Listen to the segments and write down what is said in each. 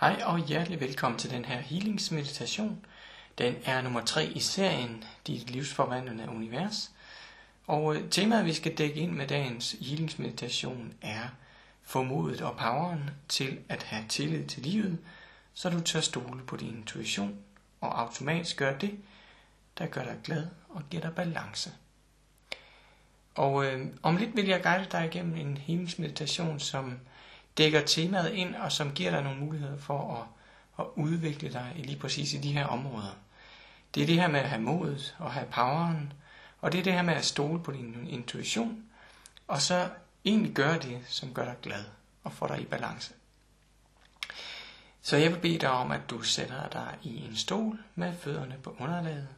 Hej og hjertelig velkommen til den her healingsmeditation. Den er nummer 3 i serien Dit livsforvandlende univers. Og øh, temaet, vi skal dække ind med dagens healingsmeditation, er formodet og poweren til at have tillid til livet, så du tør stole på din intuition og automatisk gør det, der gør dig glad og giver dig balance. Og øh, om lidt vil jeg guide dig igennem en healingsmeditation, som dækker temaet ind, og som giver dig nogle muligheder for at, at udvikle dig lige præcis i de her områder. Det er det her med at have modet og have poweren, og det er det her med at stole på din intuition, og så egentlig gøre det, som gør dig glad og får dig i balance. Så jeg vil bede dig om, at du sætter dig i en stol med fødderne på underlaget,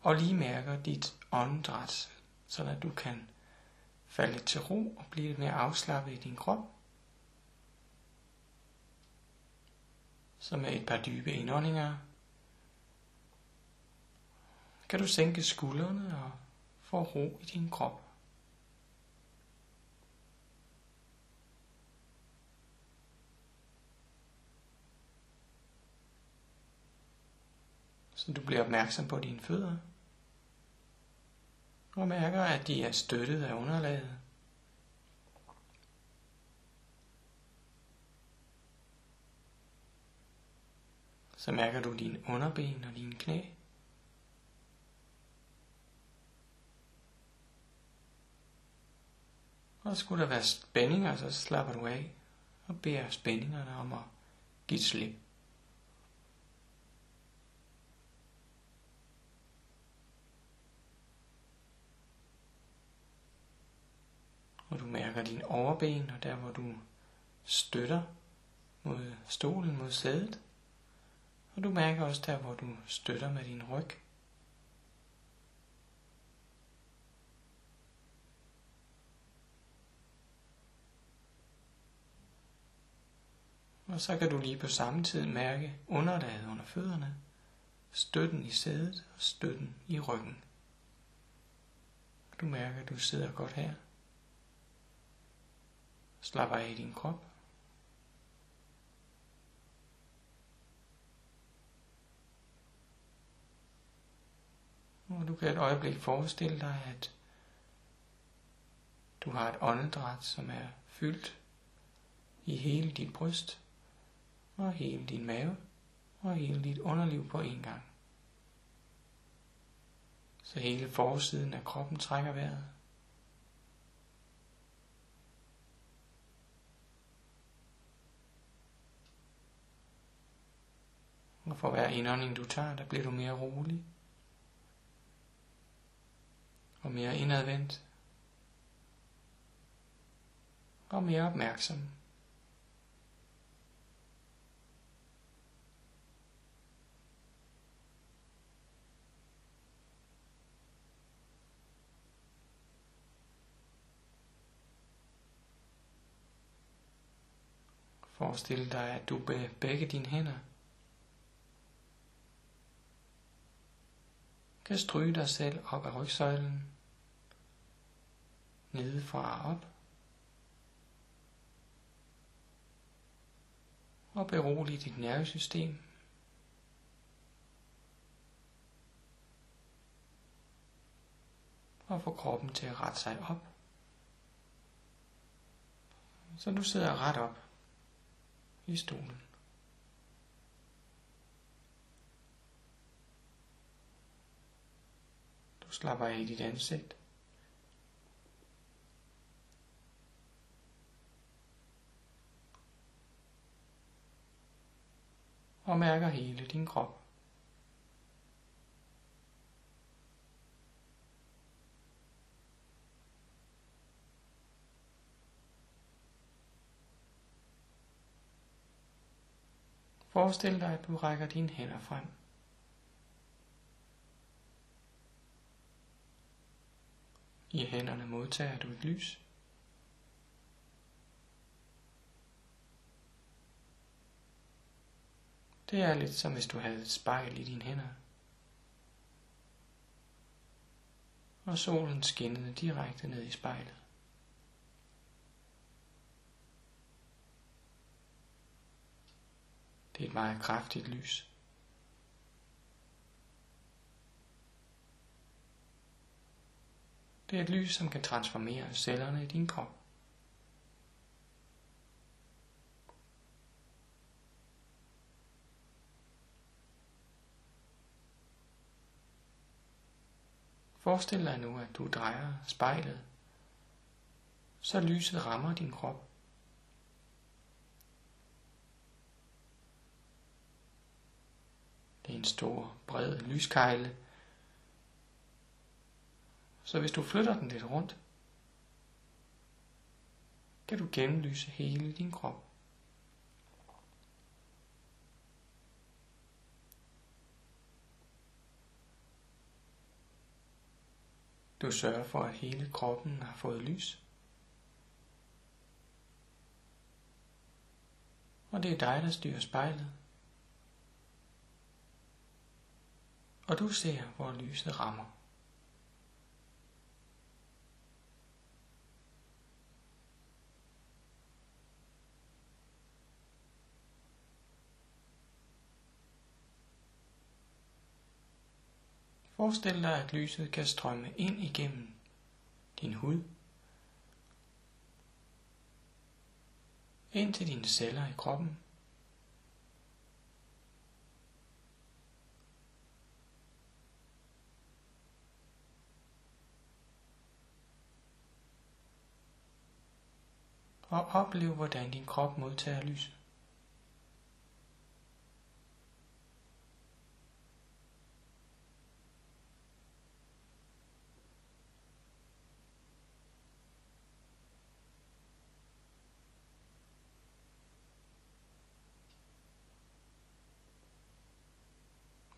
og lige mærker dit åndedræt, så at du kan falde til ro og blive lidt mere afslappet i din krop. Så med et par dybe indåndinger kan du sænke skuldrene og få ro i din krop. Så du bliver opmærksom på dine fødder og mærker, at de er støttet af underlaget. Så mærker du dine underben og dine knæ. Og skulle der være spændinger, så slapper du af og beder spændingerne om at give slip. Og du mærker din overben, og der hvor du støtter mod stolen, mod sædet. Og du mærker også der, hvor du støtter med din ryg. Og så kan du lige på samme tid mærke underlaget under fødderne, støtten i sædet og støtten i ryggen. Du mærker, at du sidder godt her. Slap af i din krop. Og du kan et øjeblik forestille dig, at du har et åndedræt, som er fyldt i hele dit bryst, og hele din mave, og hele dit underliv på en gang. Så hele forsiden af kroppen trækker vejret. Og for hver indånding du tager, der bliver du mere rolig og mere indadvendt. Og mere opmærksom. Forestil dig, at du med begge dine hænder. Kan stryge dig selv op ad rygsøjlen nedefra op. Og berolig dit nervesystem. Og få kroppen til at rette sig op. Så du sidder ret op i stolen. Du slapper af i dit ansigt. Og mærker hele din krop. Forestil dig, at du rækker dine hænder frem. I hænderne modtager du et lys. Det er lidt som hvis du havde et spejl i dine hænder. Og solen skinnede direkte ned i spejlet. Det er et meget kraftigt lys. Det er et lys, som kan transformere cellerne i din krop. Forestil dig nu, at du drejer spejlet, så lyset rammer din krop. Det er en stor, bred lyskejle, så hvis du flytter den lidt rundt, kan du gennemlyse hele din krop. Du sørger for, at hele kroppen har fået lys. Og det er dig, der styrer spejlet. Og du ser, hvor lyset rammer. Forestil dig, at lyset kan strømme ind igennem din hud, ind til dine celler i kroppen, og oplev, hvordan din krop modtager lyset.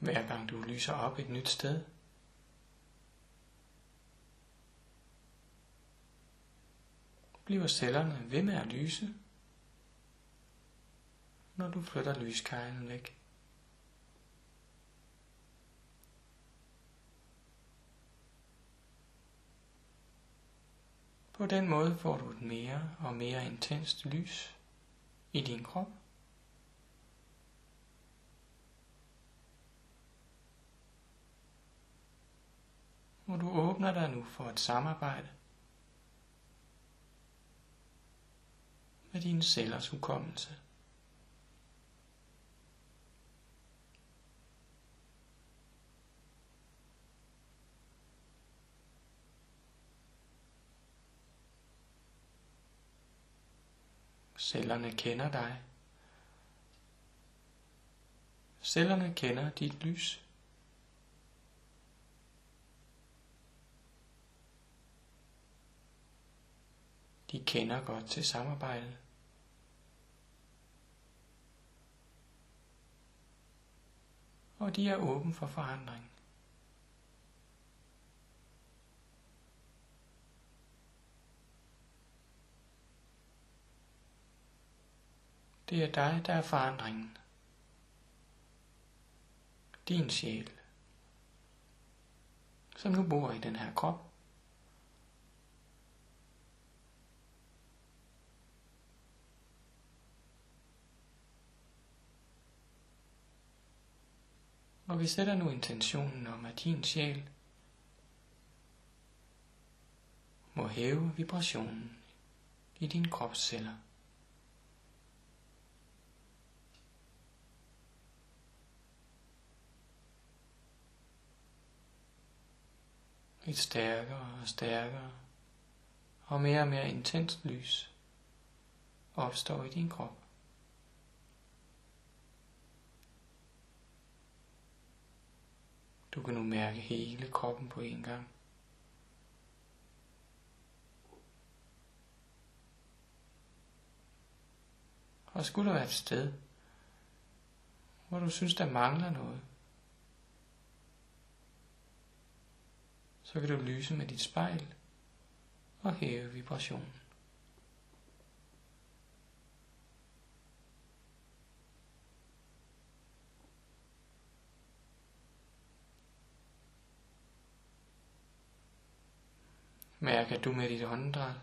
Hver gang du lyser op et nyt sted. Bliver cellerne ved med at lyse, når du flytter lyskejlen væk. På den måde får du et mere og mere intenst lys i din krop. og du åbner dig nu for et samarbejde med dine cellers hukommelse. Cellerne kender dig. Cellerne kender dit lys. De kender godt til samarbejdet. Og de er åben for forandring. Det er dig, der er forandringen. Din sjæl, som nu bor i den her krop. Og vi sætter nu intentionen om, at din sjæl må hæve vibrationen i dine kropsceller. Et stærkere og stærkere og mere og mere intenst lys opstår i din krop. Du kan nu mærke hele kroppen på en gang. Og skulle der være et sted, hvor du synes, der mangler noget, så kan du lyse med dit spejl og hæve vibrationen. Mærker du med dit åndedræt.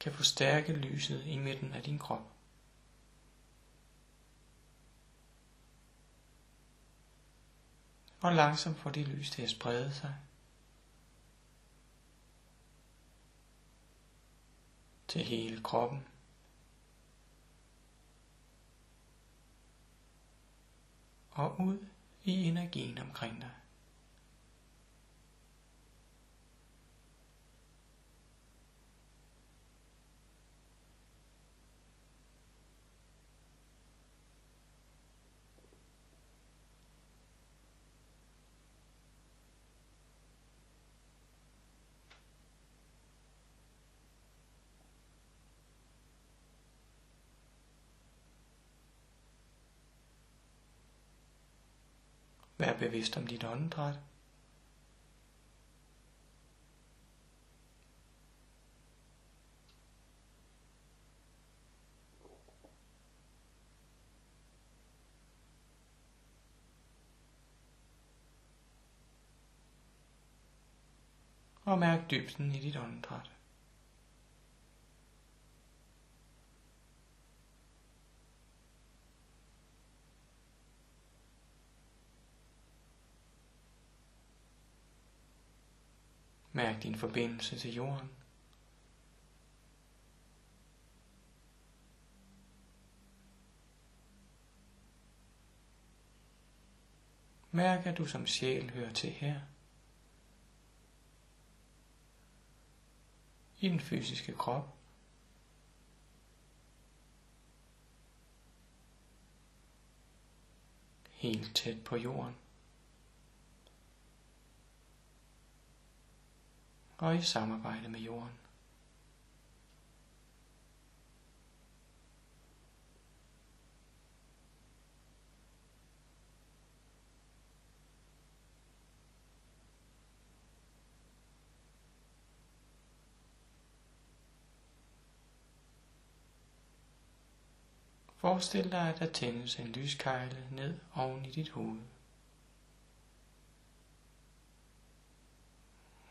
kan forstærke lyset i midten af din krop. Og langsomt får det lys til at sprede sig. Til hele kroppen. Og ud i energien omkring dig. Vær bevidst om dit åndedræt. Og mærk dybden i dit åndedræt. Mærk din forbindelse til jorden. Mærk, at du som sjæl hører til her. I den fysiske krop. Helt tæt på jorden. Og i samarbejde med jorden. Forestil dig, at der tændes en lyskejle ned oven i dit hoved.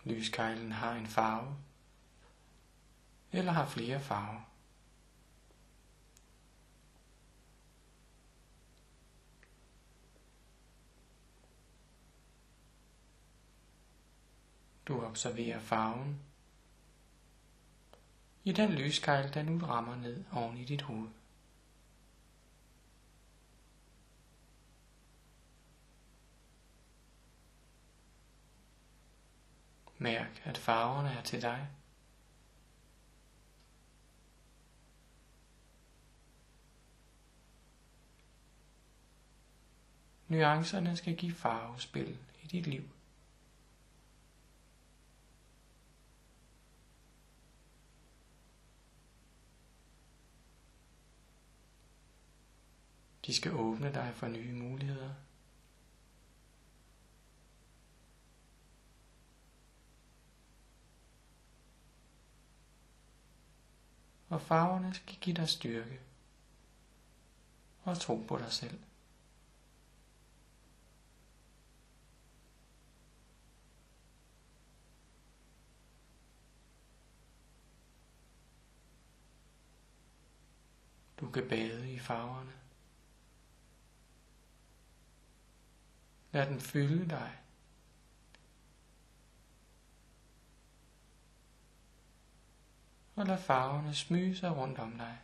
Lyskejlen har en farve, eller har flere farver. Du observerer farven i den lyskejl, der nu rammer ned oven i dit hoved. Mærk, at farverne er til dig. Nuancerne skal give farvespil i dit liv. De skal åbne dig for nye muligheder. Og farverne skal give dig styrke og tro på dig selv. Du kan bade i farverne. Lad dem fylde dig. Og lad farverne smyge sig rundt om dig.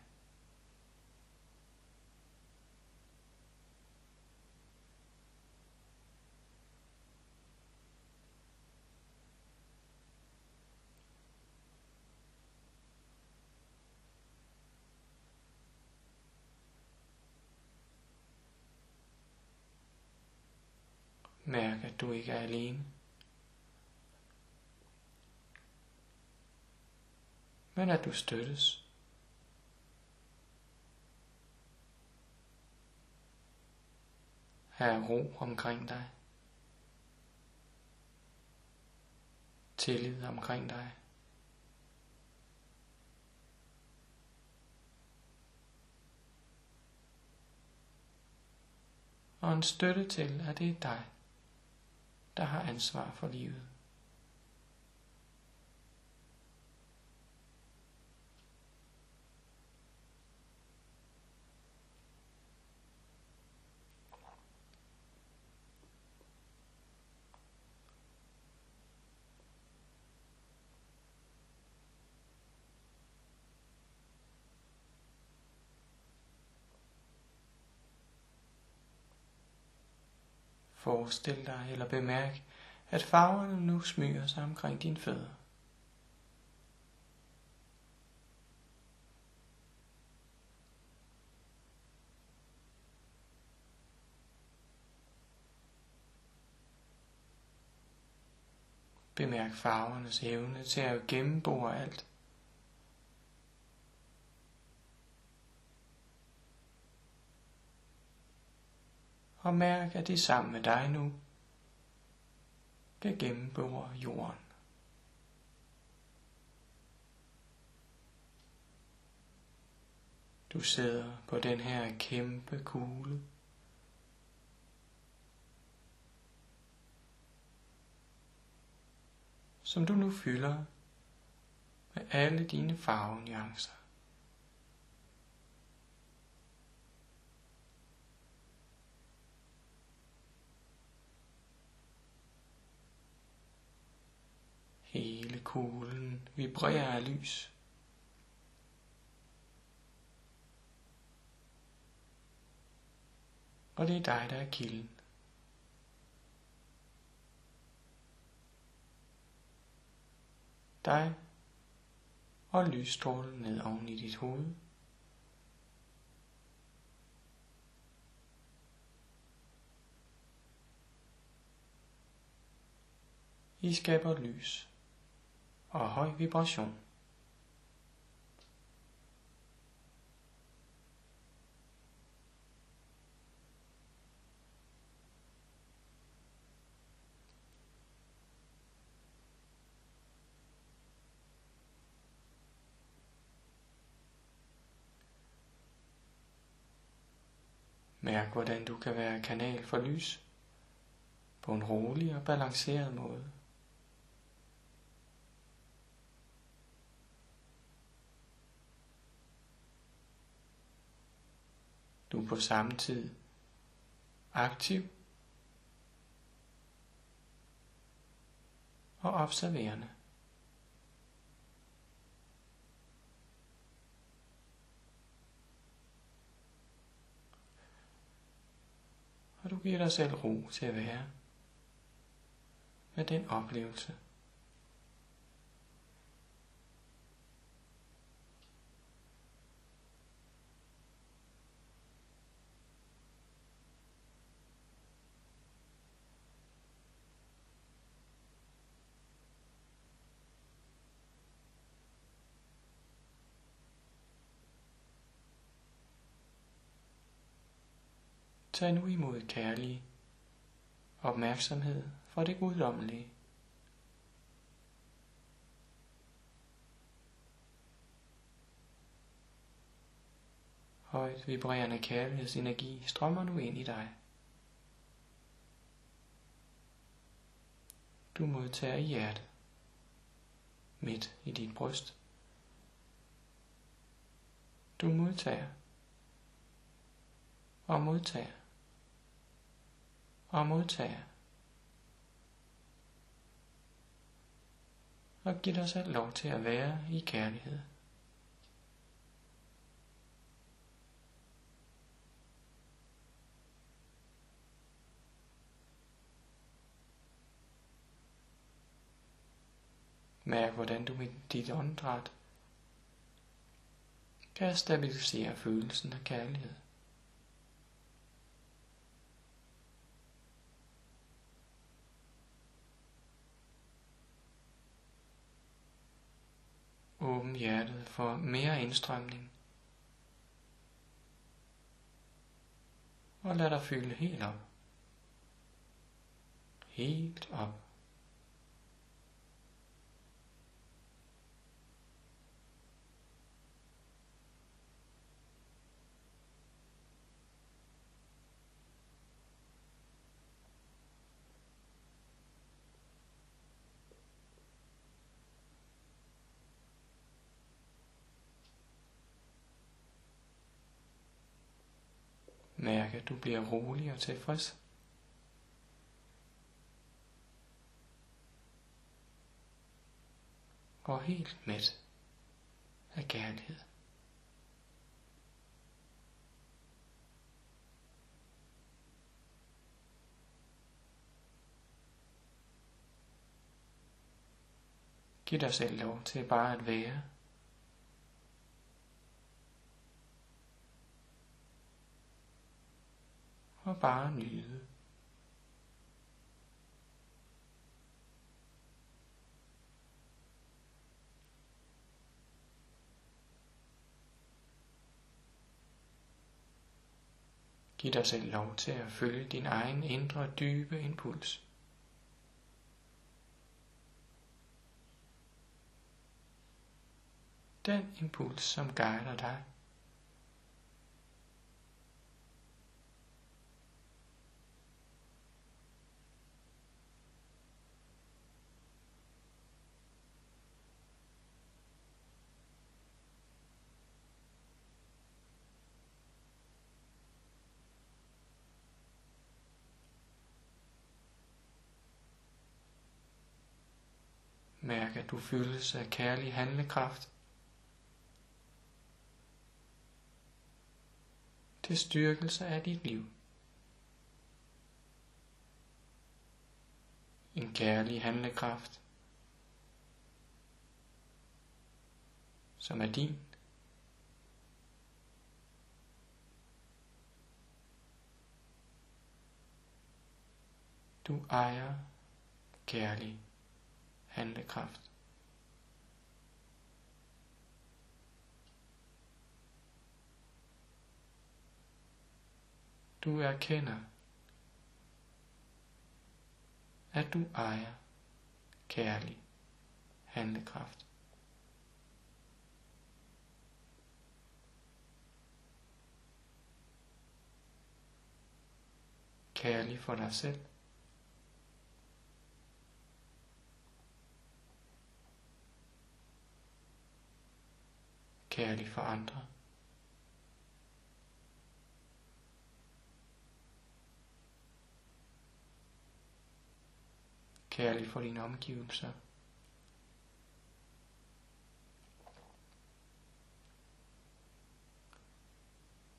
Mærk, at du ikke er alene. Men at du støttes. Her er ro omkring dig. Tillid omkring dig. Og en støtte til, at det er dig, der har ansvar for livet. Forestil dig eller bemærk, at farverne nu smyger sig omkring dine fødder. Bemærk farvernes evne til at gennembore alt. Og mærk, at det sammen med dig nu kan gennembore jorden. Du sidder på den her kæmpe kugle. som du nu fylder med alle dine farvenuancer. Hele kuglen vibrerer af lys. Og det er dig, der er kilden. dig og lysstrålen ned oven i dit hoved. I skaber lys og høj vibration. Mærk, hvordan du kan være kanal for lys på en rolig og balanceret måde. Du er på samme tid aktiv og observerende. og du giver dig selv ro til at være med den oplevelse. Tag nu imod kærlig opmærksomhed fra det guddommelige. Højt vibrerende kærlighedsenergi strømmer nu ind i dig. Du modtager i hjertet, midt i dit bryst. Du modtager og modtager og modtage. Og giv dig selv lov til at være i kærlighed. Mærk, hvordan du med dit åndedræt kan stabilisere følelsen af kærlighed. Åbn hjertet for mere indstrømning. Og lad dig fylde helt op. Helt op. Mærke, at du bliver rolig og tilfreds. og helt mæt af kærlighed. Giv dig selv lov til bare at være. Og bare nyde. Giv dig selv lov til at følge din egen indre dybe impuls. Den impuls, som guider dig. Mærke, at du fyldes af kærlig handlekraft. Til styrkelse af dit liv. En kærlig handlekraft, som er din. Du ejer kærlig handlekraft. Du erkender, at du ejer kærlig handlekraft. Kærlig for dig selv. Kærlig for andre. Kærlig for dine omgivelser.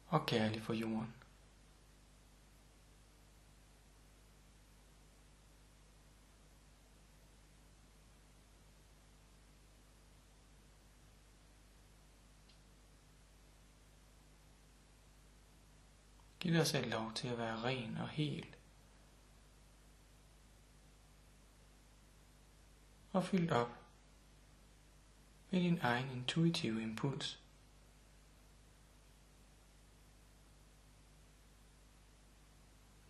Og kærlig for jorden. Giv dig selv lov til at være ren og hel. Og fyldt op med din egen intuitive impuls.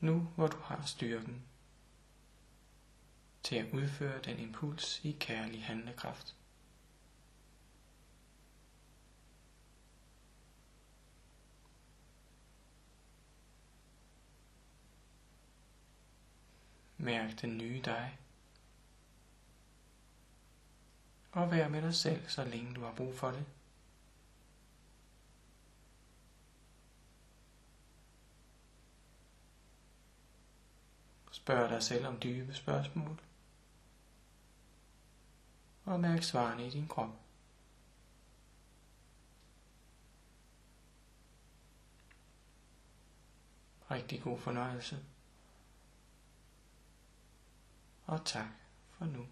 Nu hvor du har styrken til at udføre den impuls i kærlig handlekraft. Mærk den nye dig. Og vær med dig selv, så længe du har brug for det. Spørg dig selv om dybe spørgsmål. Og mærk svarene i din krop. Rigtig god fornøjelse og tak for nu.